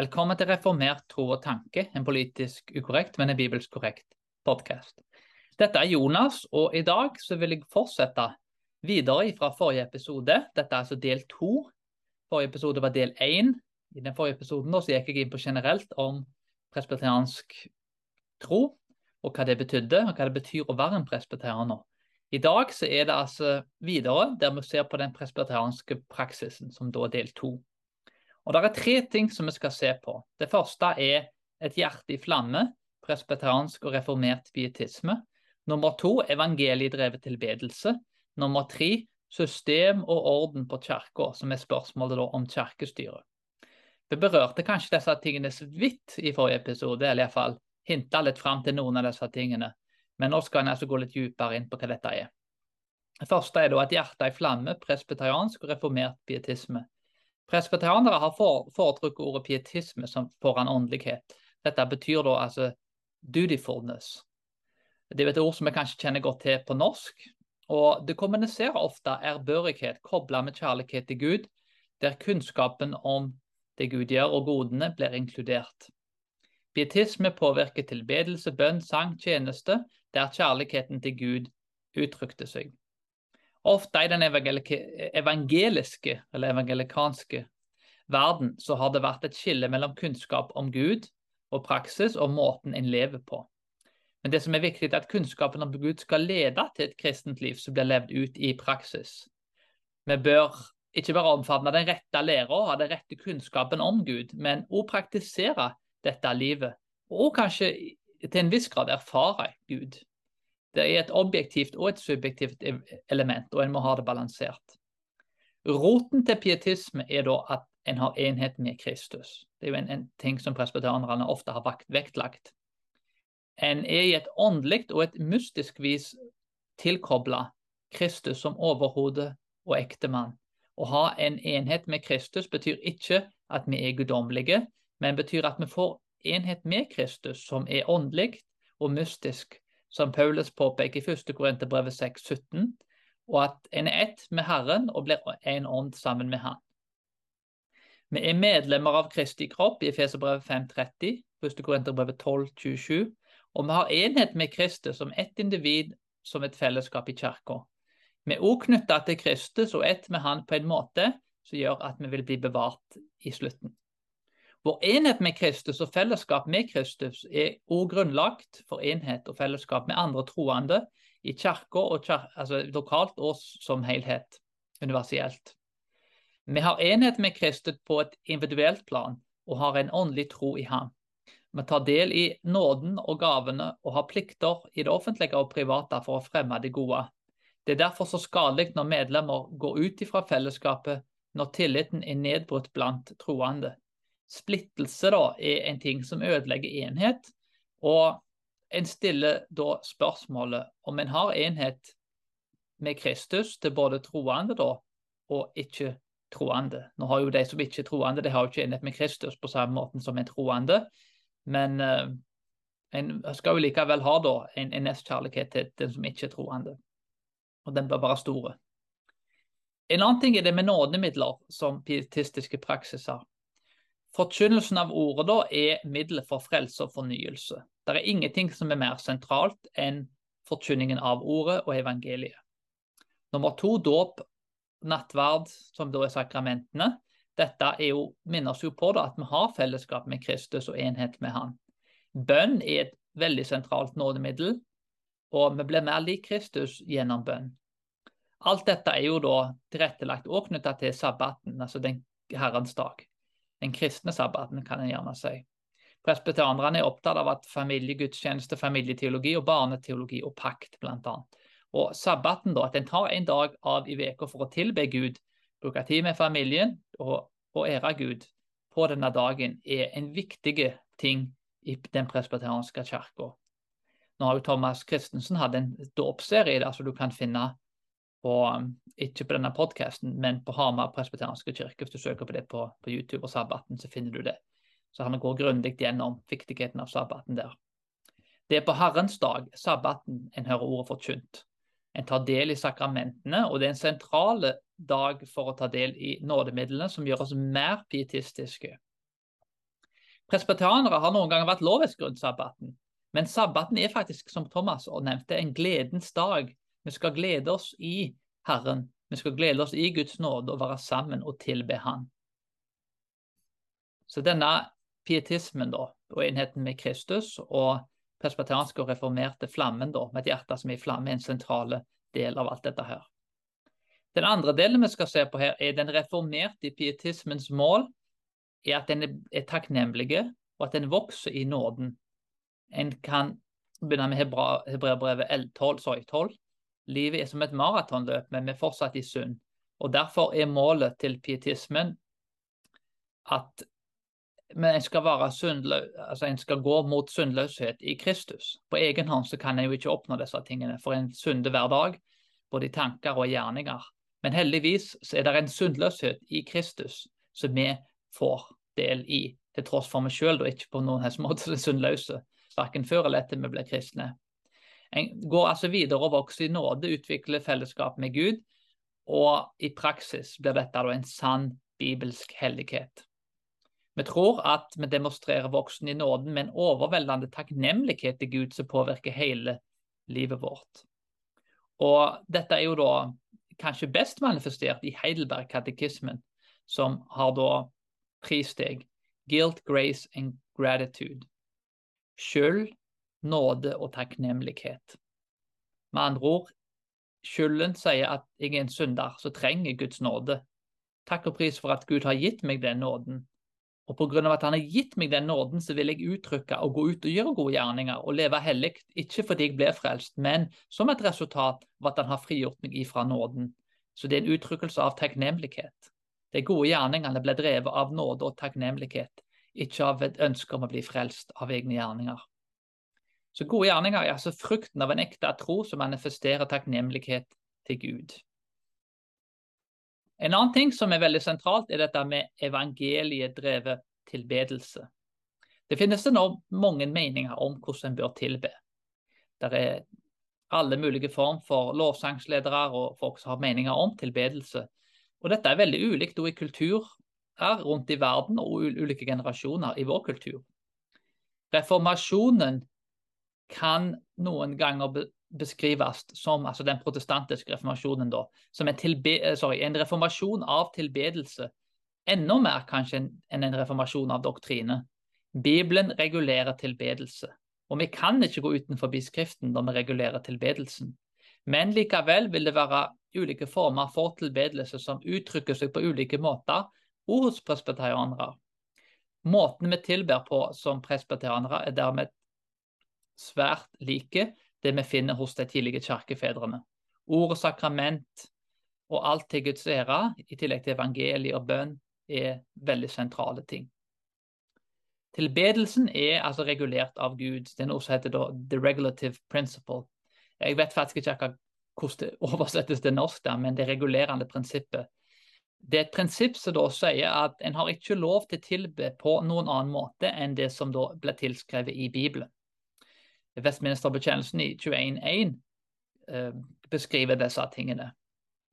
Velkommen til Reformert tro og tanke, en politisk ukorrekt, men en bibelsk korrekt podkast. Dette er Jonas, og i dag så vil jeg fortsette videre fra forrige episode. Dette er altså del to. Forrige episode var del én. I den forrige episoden så gikk jeg inn på generelt om presbyteriansk tro, og hva det betydde, og hva det betyr å være en presbyterianer. I dag så er det altså videre, der vi ser på den presbyterianske praksisen, som da er del to. Og Det er tre ting som vi skal se på. Det første er et hjerte i flamme, presbeteransk og reformert pietisme. Nummer to evangeliedrevet tilbedelse. Nummer tre system og orden på kirka, som er spørsmålet om kirkestyret. Vi berørte kanskje disse tingene så vidt i forrige episode, eller iallfall hinta litt fram til noen av disse tingene. Men nå skal en altså gå litt dypere inn på hva dette er. Det første er da et hjerte i flamme, presbeteriansk og reformert pietisme. Presbyterianere har foretrukket ordet pietisme som foran åndelighet. Dette betyr da altså dutifulness. Det er et ord som vi kanskje kjenner godt til på norsk. Og det kommuniserer ofte ærbørighet kobla med kjærlighet til Gud, der kunnskapen om det Gud gjør og godene blir inkludert. Pietisme påvirker tilbedelse, bønn, sang, tjeneste, der kjærligheten til Gud uttrykte seg. Ofte i den evangeliske eller evangelikanske verden så har det vært et skille mellom kunnskap om Gud og praksis og måten en lever på. Men det som er viktig, er at kunnskapen om Gud skal lede til et kristent liv som blir levd ut i praksis. Vi bør ikke bare omfavne den rette læra og ha den rette kunnskapen om Gud, men òg praktisere dette livet. Og kanskje til en viss grad erfare Gud. Det er et objektivt og et subjektivt element, og en må ha det balansert. Roten til pietisme er da at en har enhet med Kristus. Det er jo en, en ting som presbyterianerne ofte har vektlagt. En er i et åndelig og et mystisk vis tilkobla Kristus som overhode og ektemann. Å ha en enhet med Kristus betyr ikke at vi er guddommelige, men betyr at vi får enhet med Kristus som er åndelig og mystisk som Paulus påpeker i 1. Korinterbrevet 6,17, og at en er ett med Herren og blir en ånd sammen med Han. Vi er medlemmer av Kristi kropp i Efeserbrevet 5,30, 1. Korinterbrevet 12,27, og vi har enhet med Kristus som ett individ, som et fellesskap i kirka. Vi er òg knytta til Kristus og ett med Han på en måte som gjør at vi vil bli bevart i slutten. Vår enhet med Kristus og fellesskap med Kristus er òg grunnlagt for enhet og fellesskap med andre troende i kirka, altså lokalt og som helhet, universelt. Vi har enhet med Kristus på et individuelt plan og har en åndelig tro i ham. Vi tar del i nåden og gavene og har plikter i det offentlige og private for å fremme det gode. Det er derfor så skadelig når medlemmer går ut ifra fellesskapet når tilliten er nedbrutt blant troende. Splittelse da, er en ting som ødelegger enhet. Og en stiller da spørsmålet om en har enhet med Kristus til både troende da, og ikke troende. Nå har jo de som ikke er troende, de har jo ikke enhet med Kristus på samme måte som en troende. Men uh, en skal jo likevel ha da en, en nestkjærlighet til den som ikke er troende. Og den bør være store. En annen ting er det med nådemidler som pietistiske praksiser. Forkynnelsen av ordet da er middelet for frelse og fornyelse. Det er ingenting som er mer sentralt enn forkynningen av ordet og evangeliet. Nummer to, dåp, nattverd, som da er sakramentene. Dette er jo, minner oss jo på da, at vi har fellesskap med Kristus og enhet med Han. Bønn er et veldig sentralt nådemiddel, og vi blir mer lik Kristus gjennom bønn. Alt dette er jo da tilrettelagt og knytta til sabbaten, altså den Herrens dag den kristne sabbaten, kan en gjerne si. Presbyterianerne er opptatt av at familiegudstjeneste, familieteologi og barneteologi og pakt, bl.a. Og sabbaten, da, at en tar en dag av i uka for å tilbe Gud, bruke tid med familien og, og ære Gud på denne dagen, er en viktig ting i den presbyterianske kirka. Nå har jo Thomas Christensen hatt en dåpsserie der, så du kan finne på, um, ikke på denne podkasten, men på Hamar presbyterianske kirke. Hvis du søker på det på, på, YouTube og sabbaten, så finner du det. Så han går grundig gjennom viktigheten av sabbaten der. Det er på Herrens dag, sabbaten, en hører ordet forkynt. En tar del i sakramentene, og det er en sentral dag for å ta del i nådemidlene som gjør oss mer pietistiske. Presbyterianere har noen ganger vært lovets rundt sabbaten, men sabbaten er faktisk, som Thomas nevnte, en gledens dag. Vi skal glede oss i Herren. Vi skal glede oss i Guds nåde og være sammen og tilbe Han. Så denne pietismen da, og enheten med Kristus og presbyterianske og reformerte flammen da, med et hjerte som er i flamme, er en sentrale del av alt dette her. Den andre delen vi skal se på her, er den reformerte pietismens mål er at den er takknemlige, og at den vokser i nåden. En kan begynne med Hebreabrevet 12, 12. Livet er som et maratonløp, men vi er fortsatt i synd. Og Derfor er målet til pietismen at en skal, altså en skal gå mot syndløshet i Kristus. På egen hånd så kan en jo ikke oppnå disse tingene, for en synder hver dag, både i tanker og gjerninger. Men heldigvis så er det en syndløshet i Kristus som vi får del i, til tross for meg sjøl ikke på noen måte syndløse, verken før eller etter vi ble kristne. En går altså videre og vokser i nåde, utvikler fellesskap med Gud, og i praksis blir dette da en sann bibelsk hellighet. Vi tror at vi demonstrerer voksen i nåden med en overveldende takknemlighet til Gud som påvirker hele livet vårt. Og dette er jo da kanskje best manifestert i Heidelberg-katekismen, som har da tre steg. Guilt, grace and gratitude. Skyld, nåde og takknemlighet. Med andre ord, skylden sier at jeg er en synder som trenger Guds nåde. Takk og pris for at Gud har gitt meg den nåden. Og på grunn av at han har gitt meg den nåden, så vil jeg uttrykke og gå ut og gjøre gode gjerninger og leve hellig, ikke fordi jeg ble frelst, men som et resultat av at han har frigjort meg ifra nåden. Så det er en uttrykkelse av takknemlighet. De gode gjerningene ble drevet av nåde og takknemlighet, ikke av et ønske om å bli frelst av egne gjerninger. Så gode gjerninger er altså frukten av en ekte tro som manifesterer takknemlighet til Gud. En annen ting som er veldig sentralt, er dette med evangeliedrevet tilbedelse. Det finnes nå mange meninger om hvordan en bør tilbe. Det er alle mulige form for lovsangsledere og folk som har meninger om tilbedelse. Og dette er veldig ulikt i kultur her rundt i verden og ulike generasjoner i vår kultur. Reformasjonen kan noen ganger beskrives som altså den protestantiske reformasjonen, da, som en, eh, sorry, en reformasjon av tilbedelse. Enda mer kanskje enn en reformasjon av doktrine. Bibelen regulerer tilbedelse. Og vi kan ikke gå utenfor Skriften når vi regulerer tilbedelsen. Men likevel vil det være ulike former for tilbedelse som uttrykker seg på ulike måter hos presbeterianere. Måten vi tilber på som presbeterianere, er dermed svært like det vi finner hos de tidlige kirkefedrene. Ord og sakrament og alt til Guds ære, i tillegg til evangeliet og bønn, er veldig sentrale ting. Tilbedelsen er altså regulert av Gud. Det er noe som heter the regulative principle. Jeg vet faktisk ikke hvordan det oversettes til norsk, da, men det regulerende prinsippet. Det er et prinsipp som da sier at en har ikke lov til å tilbe på noen annen måte enn det som da ble tilskrevet i Bibelen. Westminster-bekjennelsen i 21.1 eh, beskriver disse tingene.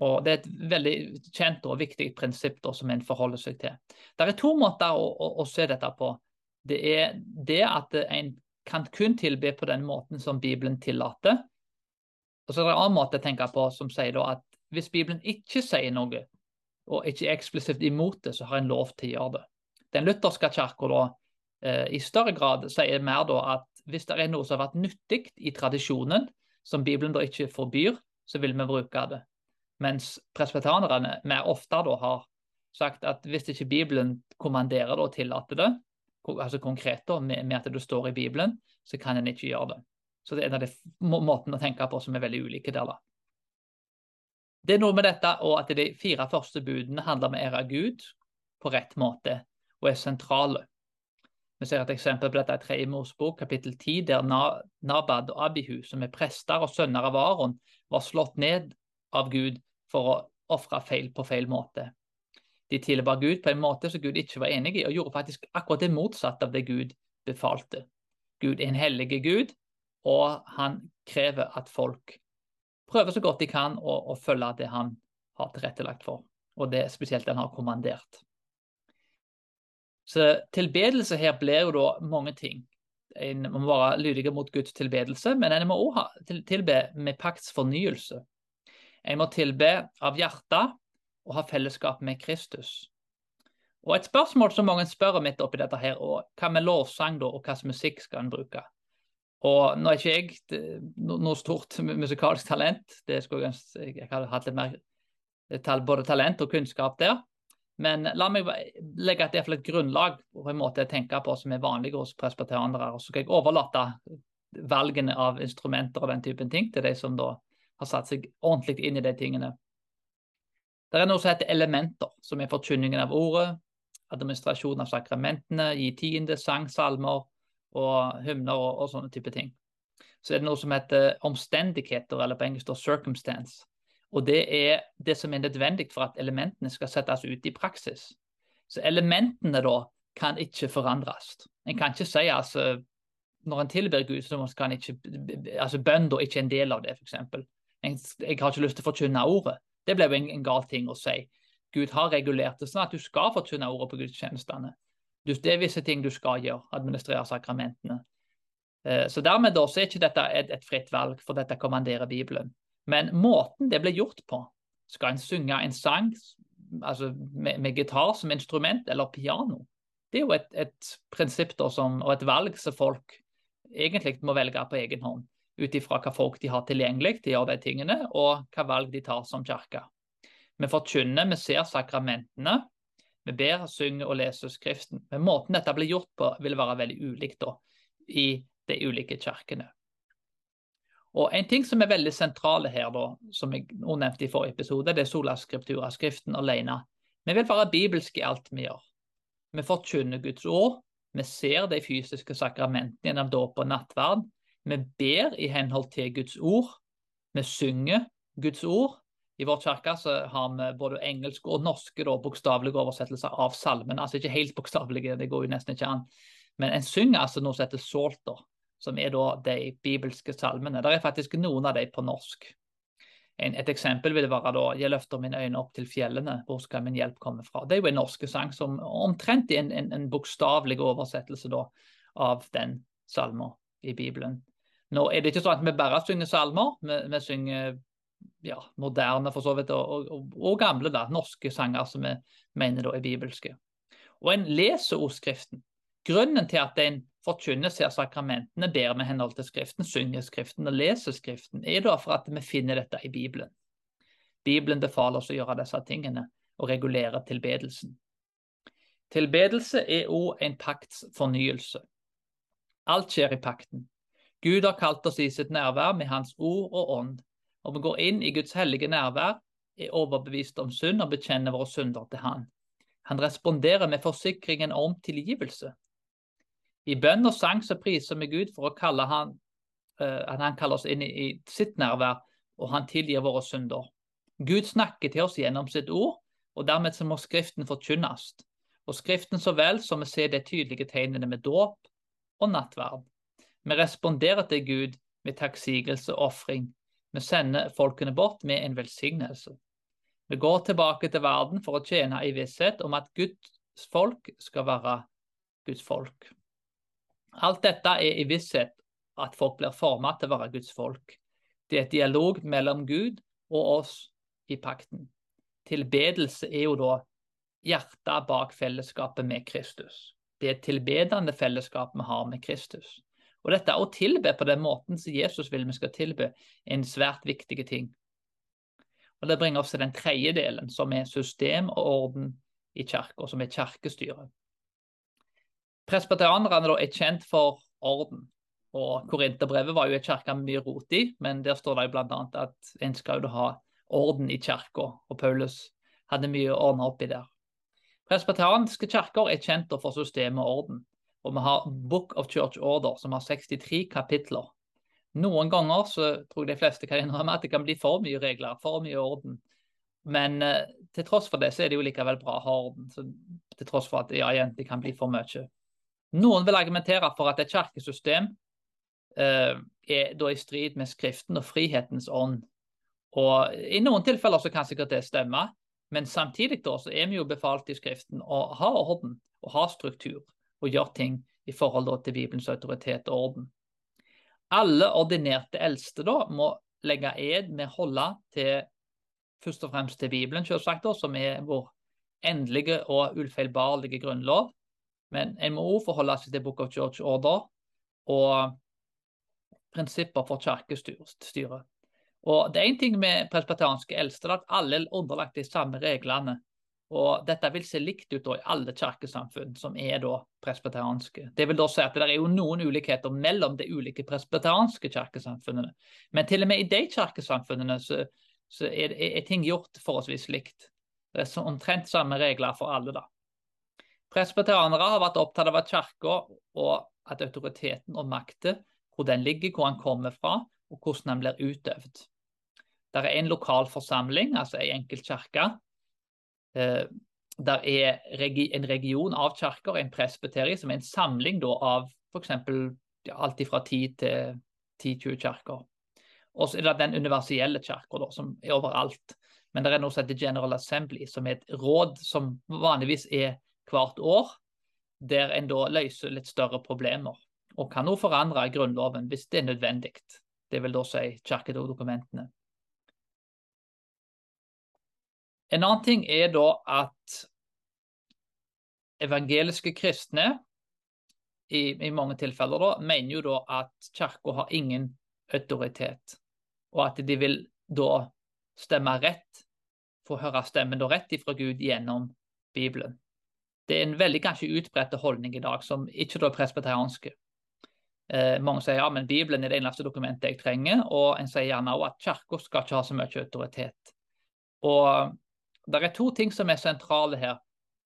Og Det er et veldig kjent og viktig prinsipp da, som en forholder seg til. Det er to måter å, å, å, se dette på. Det er det at en kan kun tilbe på den måten som Bibelen tillater. Og så er det en annen måte å tenke på som sier at hvis Bibelen ikke sier noe, og ikke er eksplisitt imot det, så har en lov til å gjøre det. Den lutherske kirka eh, i større grad sier mer da at hvis det er noe som har vært nyttig i tradisjonen, som Bibelen da ikke forbyr, så vil vi bruke det. Mens presbetanerne mer ofte da har sagt at hvis ikke Bibelen kommanderer og tillater det, altså konkret da, med, at det står i Bibelen, så kan en ikke gjøre det. Så det er en av de måtene å tenke på som er veldig ulike der. da. Det er noe med dette og at de fire første budene handler om å ære Gud på rett måte og er sentrale. Vi ser et eksempel på dette i tredje Mosebok, kapittel 10, der Nabad og Abihu, som er prester og sønner av Aron, var slått ned av Gud for å ofre feil på feil måte. De tilbar Gud på en måte som Gud ikke var enig i, og gjorde faktisk akkurat det motsatte av det Gud befalte. Gud er en hellig Gud, og han krever at folk prøver så godt de kan å, å følge det han har tilrettelagt for, og det spesielt han har kommandert. Så tilbedelse her blir jo da mange ting. En må være lydig mot Guds tilbedelse, men en må også tilbe med pakts fornyelse. En må tilbe av hjertet og ha fellesskap med Kristus. Og Et spørsmål som mange spør midt oppi dette, her, og hva med lovsang da, og slags musikk skal en bruke? Og Nå er ikke jeg noe stort musikalsk talent, det skulle jeg, jeg hadde hatt litt mer både talent og kunnskap der. Men la meg legge et, et grunnlag på en måte å tenke på som er vanlig hos presbyterianere. Og så skal jeg overlate valgene av instrumenter og den typen ting til de som da har satt seg ordentlig inn i de tingene. Det er noe som heter elementer, som er forkynningen av ordet, administrasjon av sakramentene, gi tiende, sang, salmer og hymner og, og, sånne type ting. Så er det noe som heter omstendigheter, eller på engelsk da circumstance. Og det er det som er nødvendig for at elementene skal settes ut i praksis. Så elementene da kan ikke forandres. En kan ikke si altså når en tilber Gud, så kan ikke altså bønn ikke en del av det, f.eks. Jeg har ikke lyst til å forkynne ordet. Det ble jo en, en gal ting å si. Gud har regulert det sånn at du skal forkynne ordet på gudstjenestene. Det er visse ting du skal gjøre, administrere sakramentene. Eh, så dermed da, så er ikke dette et, et fritt valg, for dette kommanderer Bibelen. Men måten det ble gjort på, skal en synge en sang altså med, med gitar som instrument eller piano, det er jo et, et prinsipp som, og et valg som folk egentlig må velge på egen hånd. Ut ifra hva folk de har tilgjengelig til å gjøre de tingene, og hva valg de tar som kirke. Vi forkynner, vi ser sakramentene. Vi ber, synger og leser Skriften. Men måten dette blir gjort på, vil være veldig ulikt da, i de ulike kirkene. Og En ting som er veldig sentrale her, da, som jeg nevnte i forrige episode, det er sola skriptura, Skriften alene. Vi vil være bibelske i alt vi gjør. Vi forkynner Guds ord. Vi ser de fysiske sakramentene gjennom dåp og nattverd. Vi ber i henhold til Guds ord. Vi synger Guds ord. I vår kirke har vi både engelske og norske bokstavelige oversettelser av salmen. Altså ikke helt bokstavelige, det går jo nesten ikke an. Men en synger altså noe som heter psalter, som er da de bibelske salmene. Det er faktisk noen av de på norsk. En, et eksempel vil være da 'Jeg løfter mine øyne opp til fjellene, hvor skal min hjelp komme fra?' Det er jo en norske sang som omtrent er en, en, en bokstavelig oversettelse da, av den salmen i Bibelen. Nå er det ikke sånn at vi bare synger salmer, vi, vi synger ja, moderne for så vidt, og, og, og, gamle da, norske sanger som vi mener da er bibelske. Og en leser ordskriften. Grunnen til at en forkynner ser sakramentene, ber med henhold til Skriften, synger Skriften og leser Skriften, er da for at vi finner dette i Bibelen. Bibelen befaler oss å gjøre disse tingene og regulere tilbedelsen. Tilbedelse er òg en pakts fornyelse. Alt skjer i pakten. Gud har kalt oss i sitt nærvær med Hans ord og ånd og vi går inn i Guds hellige nærvær, er overbevist om synd og bekjenner våre synder til Han. Han responderer med forsikringen om tilgivelse. I bønn og sang så priser vi Gud for å kalle han, uh, at han kaller oss inn i sitt nærvær, og han tilgir våre synder. Gud snakker til oss gjennom sitt ord, og dermed så må Skriften forkynnes. Og Skriften så vel som vi ser de tydelige tegnene med dåp og nattverd. Vi responderer til Gud med takksigelse og ofring, vi sender folkene bort med en velsignelse. Vi går tilbake til verden for å tjene i visshet om at Guds folk skal være Guds folk. Alt dette er i visshet at folk blir formet til å være Guds folk. Det er et dialog mellom Gud og oss i pakten. Tilbedelse er jo da hjertet bak fellesskapet med Kristus. Det er et tilbedende fellesskap vi har med Kristus. Og dette å tilbe på den måten som Jesus vil vi skal tilbe, er en svært viktig ting. Og Det bringer oss til den tredje delen, som er system og orden i kirka, som er kirkestyret. Presbyterianerne er kjent for orden. Og Korinterbrevet var jo et kirke med mye rot i, men der står det bl.a. at en skal jo ha orden i kirka, og Paulus hadde mye å ordne oppi der. Presbeteranske kirker er kjent for systemet og orden. Og vi har Book of Church Order, som har 63 kapitler. Noen ganger så tror jeg de fleste kan innrømme at det kan bli for mye regler, for mye orden. Men eh, til tross for det, så er det jo likevel bra å ha orden. Så, til tross for at ja, igjen, det kan bli for mye. Noen vil argumentere for at et kirkesystem eh, er da i strid med Skriften og frihetens ånd. Og I noen tilfeller så kan sikkert det stemme, men samtidig da så er vi jo befalt i Skriften å ha orden og ha struktur og gjøre ting i forhold til Bibelens autoritet og orden. Alle ordinerte eldste da må legge ed med holde til først og fremst til Bibelen, selvsagt, da, som er vår endelige og ufeilbarlige grunnlov. Men en må òg forholde seg til Book of George Order og prinsipper for kirkestyret. Og det er en ting med presbyterianske eldste, at alle er underlagt de samme reglene. Og dette vil se likt ut i alle kirkesamfunn som er da presbyterianske. Det vil da si at det er jo noen ulikheter mellom de ulike presbyterianske kirkesamfunnene. Men til og med i de kirkesamfunnene så, så er, er, ting gjort forholdsvis likt. Det er omtrent samme regler for alle, da. Presbyterianere har vært opptatt av at kirka og at autoriteten og makta, hvor den ligger, hvor den kommer fra, og hvordan den blir utøvd. Det er en lokal forsamling, altså en enkelt kirke. Eh, det er en region av kirker, en presbyteri, som er en samling da, av f.eks. Ja, alt fra 10 til 10-20 kirker. Og så er det den universelle kirka, som er overalt. Men det er noe som heter General Assembly, som er et råd som vanligvis er hvert år, der en da løser litt større problemer. Og kan også forandre Grunnloven hvis det er nødvendig. Det vil da si kirkedokumentene. En annen ting er da at evangeliske kristne i, i mange tilfeller da, mener jo da at kirka har ingen autoritet, og at de vil da stemme rett, få høre stemmen da rett ifra Gud gjennom Bibelen. Det er en veldig kanskje utbredt holdning i dag, som ikke er presbyterianske. Eh, mange sier ja, men Bibelen er det eneste dokumentet jeg trenger, og en sier gjerne også at kirka skal ikke ha så mye autoritet. Og det er to ting som er sentrale her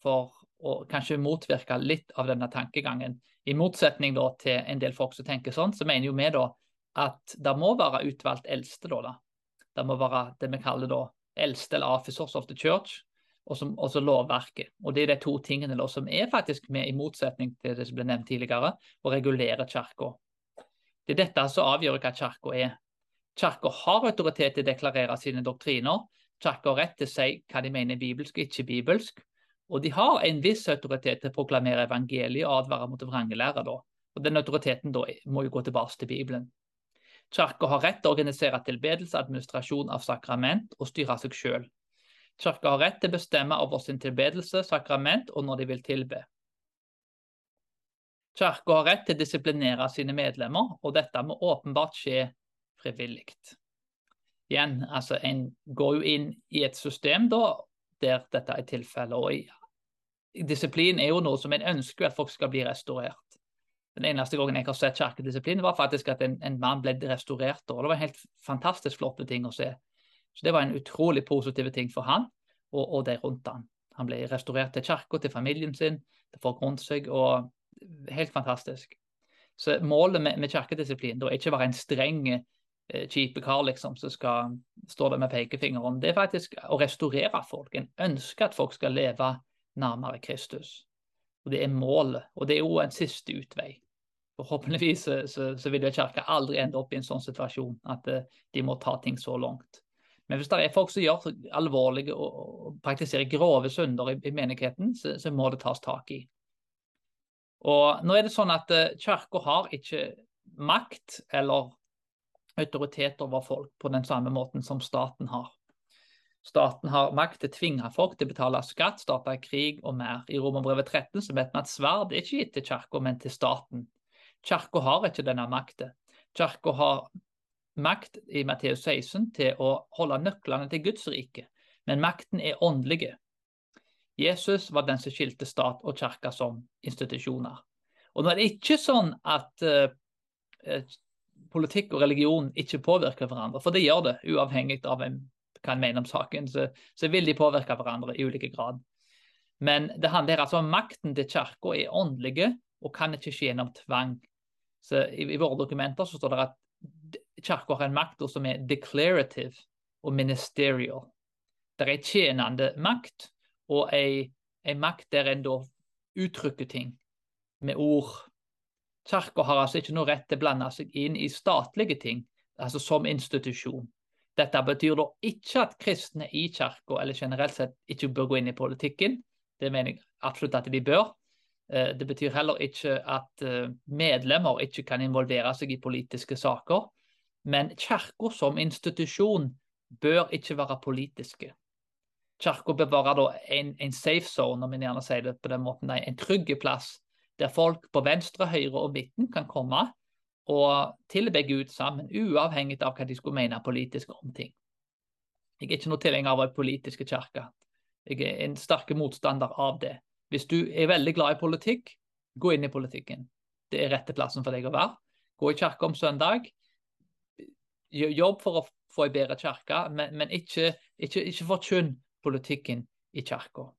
for å kanskje motvirke litt av denne tankegangen. I motsetning da, til en del folk som tenker sånn, så mener jo vi da at det må være utvalgt eldste. da. da. Det må være det vi kaller da eldste eller officers of the church, og så lovverket. Og Det er de to tingene da, som er faktisk med, i motsetning til det som ble nevnt tidligere, å regulere kirka. Det er dette som avgjør hva kirka er. Kirka har autoritet til å deklarere sine doktriner, Kirka har rett til å si hva de mener er bibelsk og ikke bibelsk. Og de har en viss autoritet til å proklamere evangeliet og advare mot vrangelære. Da. Og Den autoriteten da må jo gå tilbake til Bibelen. Kirka har rett til å organisere tilbedelse, administrasjon av sakrament og styre seg sjøl. Kirka har rett til å bestemme over sin tilbedelse, sakrament og når de vil tilbe. Kirka har rett til å disiplinere sine medlemmer, og dette må åpenbart skje frivillig igjen, altså en går jo inn i et system da, der dette er tilfellet. Og disiplin er jo noe som en ønsker at folk skal bli restaurert. Den eneste gangen jeg har sett kirkedisiplin, var faktisk at en, en mann ble restaurert. og Det var en helt fantastisk flotte ting å se. Så Det var en utrolig positiv ting for han og, og de rundt han. Han ble restaurert til kirka, til familien sin, til folk rundt seg. og Helt fantastisk. Så Målet med, med kirkedisiplin er ikke å være en streng Eh, kjipe kar liksom, som skal stå der med pekefingeren. Det er faktisk å restaurere folk. En ønsker at folk skal leve nærmere Kristus. Og Det er målet, og det er jo en siste utvei. Forhåpentligvis så, så, så vil Kirka aldri ende opp i en sånn situasjon at uh, de må ta ting så langt. Men hvis det er folk som gjør alvorlige og, praktiserer grove synder i, i menigheten, så, så, må det tas tak i. Og nå er det sånn at uh, Kirka har ikke makt eller autoritet over folk på den samme måten som staten har. Staten har makt til å tvinge folk til å betale skatt, starte krig og mer. I Romerbrevet 13 så vet vi at sverd er ikke gitt til kirka, men til staten. Kirka har ikke denne makten. Kirka har makt i Matteus 16 til å holde nøklene til Guds rike, men makten er åndelige. Jesus var den som skilte stat og kirke som institusjoner. Og nå er det ikke sånn at uh, politikk og religion ikke påvirker hverandre. For det gjør det, uavhengig av hvem kan mene om saken. Så, så, vil de påvirke hverandre i ulike grad. Men det handler altså om makten til kirka er åndelige og kan ikke skje gjennom tvang. Så i, i, våre dokumenter så står det at kirka har en makt som er declarative og ministerial. Det er en tjenende makt og en makt der en da uttrykker ting med ord Kirka har altså ikke noe rett til å blande seg inn i statlige ting, altså som institusjon. Dette betyr da ikke at kristne i kirka eller generelt sett ikke bør gå inn i politikken. Det mener jeg absolutt at de bør. Eh, det betyr heller ikke at eh, medlemmer ikke kan involvere seg i politiske saker. Men kirka som institusjon bør ikke være politiske. Kirka bør være en, en, safe zone, om en gjerne sier det på den måten, nei, en trygg plass der folk på venstre, høyre og midten kan komme og tilbe Gud sammen, uavhengig av hva de skulle mene politisk om ting. Jeg er ikke noe tilhenger av politiske kirke. Jeg er en sterk motstander av det. Hvis du er veldig glad i politikk, gå inn i politikken. Det er rette plassen for deg å være. Gå i kirka om søndag. Jobb for å få ei bedre kirke, men, men, ikke, ikke, ikke forkynn politikken i kirka.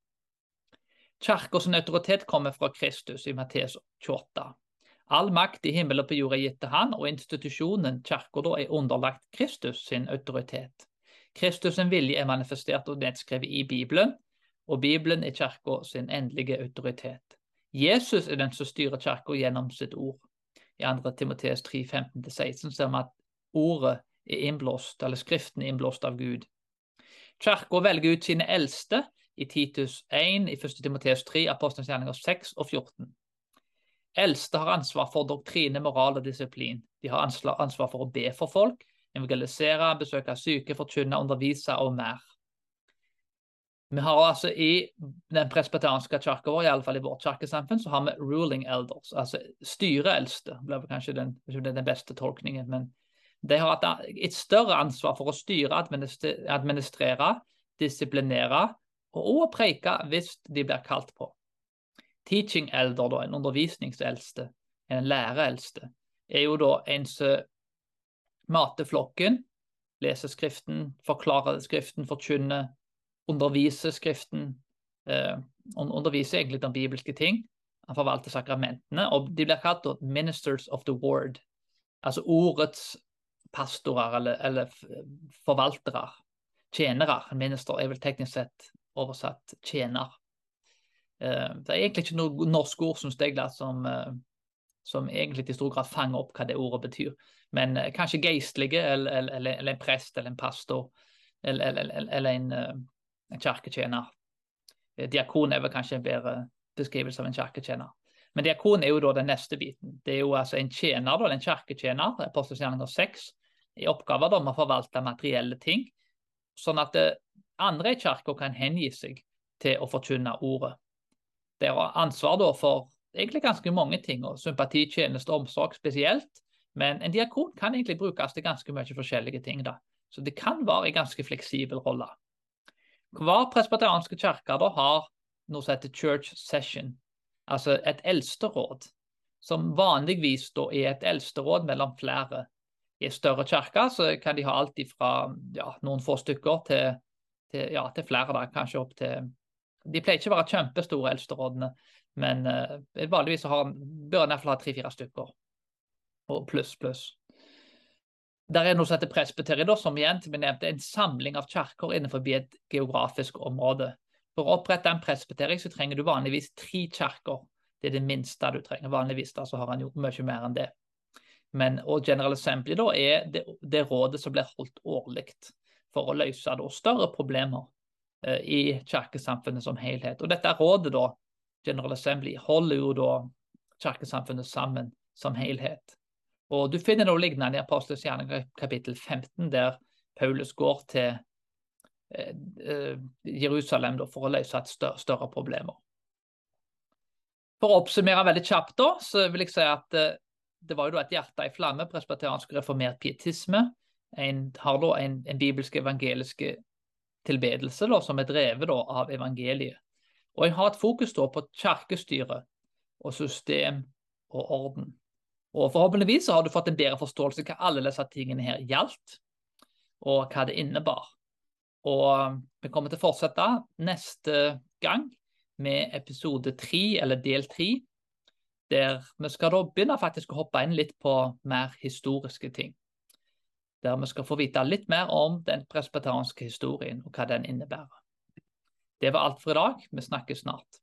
Kirkas autoritet kommer fra Kristus i Mattes 28. All makt i himmel og på jord er gitt til han, og institusjonen kirka er underlagt Kristus sin autoritet. Kristus sin vilje er manifestert og nedskrevet i Bibelen, og Bibelen er kirka sin endelige autoritet. Jesus er den som styrer kirka gjennom sitt ord. I 2. Timoteus 3, 15-16 ser vi at ordet er innblåst, eller Skriften er innblåst av Gud. Kirka velger ut sine eldste i Titus 1, i 1. Timoteus 3, Apostelens gjerninger 6 og 14. Eldste har ansvar for doktrine, moral og disiplin. De har ansvar for å be for folk, evangelisere, besøke syke, forkynne, undervise og mer. Vi har altså I den presbeteranske kirka vår, iallfall i vårt kirkesamfunn, så har vi ruling elders, altså styreeldste. Det blir kanskje den, den, beste tolkningen. Men de har et større ansvar for å styre, administrere, disiplinere og også preike hvis de blir kalt på. Teaching elder, da, en undervisningseldste, en læreeldste, er jo da en som mater flokken, leser Skriften, forklarer Skriften, forkynner underviser Skriften, eh, underviser egentlig om bibelske ting. Han forvalter sakramentene, og de blir kalt 'ministers of the word'. Altså ordets pastorer eller, eller forvaltere. Tjenere. En minister er vel teknisk sett oversatt tjener. Eh, det er egentlig ikke noe norsk ord, som, eh, som egentlig i stor grad fanger opp hva det ordet betyr. Men eh, kanskje geistlige, eller, eller, eller, en prest eller en pastor, eller, eller en en kirketjener. Diakon er vel kanskje en bedre beskrivelse av en kirketjener. Men diakon er jo da den neste biten. Det er jo altså en tjener, da, en kirketjener, apostelgjerninger 6, i oppgave da med å forvalte materielle ting, sånn at eh, andre i kirka kan hengi seg til å forkynne ordet. Det har ansvar da for egentlig ganske mange ting, og sympati, tjeneste og omsorg spesielt. Men en diakon kan egentlig brukes til ganske mye forskjellige ting. da. Så det kan være en ganske fleksibel rolle. Hver presbeterianske kirke har noe som heter church session, altså et eldsteråd, som vanligvis da er et eldsteråd mellom flere. I større kirker så kan de ha alt fra ja, noen få stykker til, til, ja, til flere, da, kanskje opp til De pleier ikke å være kjempestore eldsterådene, men uh, vanligvis har, bør en iallfall ha tre-fire stykker. Og pluss, pluss. Der er noe som heter presbyteri, som igjen som jeg nevnte, en samling av kirker innenfor et geografisk område. For å opprette en presbyteri så trenger du vanligvis tre kirker. Det er det minste du trenger. Vanligvis da, så har en gjort mye mer enn det. Men, og General Assembly da, er det, det rådet som blir holdt årlig for å løse da, større problemer eh, i kirkesamfunnet som helhet. Og dette rådet, da, General Assembly, holder jo da kirkesamfunnet sammen som helhet. Og Du finner noe lignende i Apostelens gjerning kapittel 15, der Paulus går til eh, eh, Jerusalem da, for å løse et større, større problemer. For å oppsummere veldig kjapt, da, så vil jeg si at eh, det var jo da et hjerte i flamme, presbyteriansk reformert pietisme. En har da en, en bibelsk evangelisk tilbedelse da, som er drevet da, av evangeliet. Og en har et fokus da på kirkestyre og system og orden. Og Forhåpentligvis har du fått en bedre forståelse av hva alle disse tingene her gjaldt, og hva det innebar. Og Vi kommer til å fortsette neste gang med episode tre, eller del tre, der vi skal da begynne faktisk å hoppe inn litt på mer historiske ting. Der vi skal få vite litt mer om den presbyterianske historien og hva den innebærer. Det var alt for i dag. Vi snakkes snart.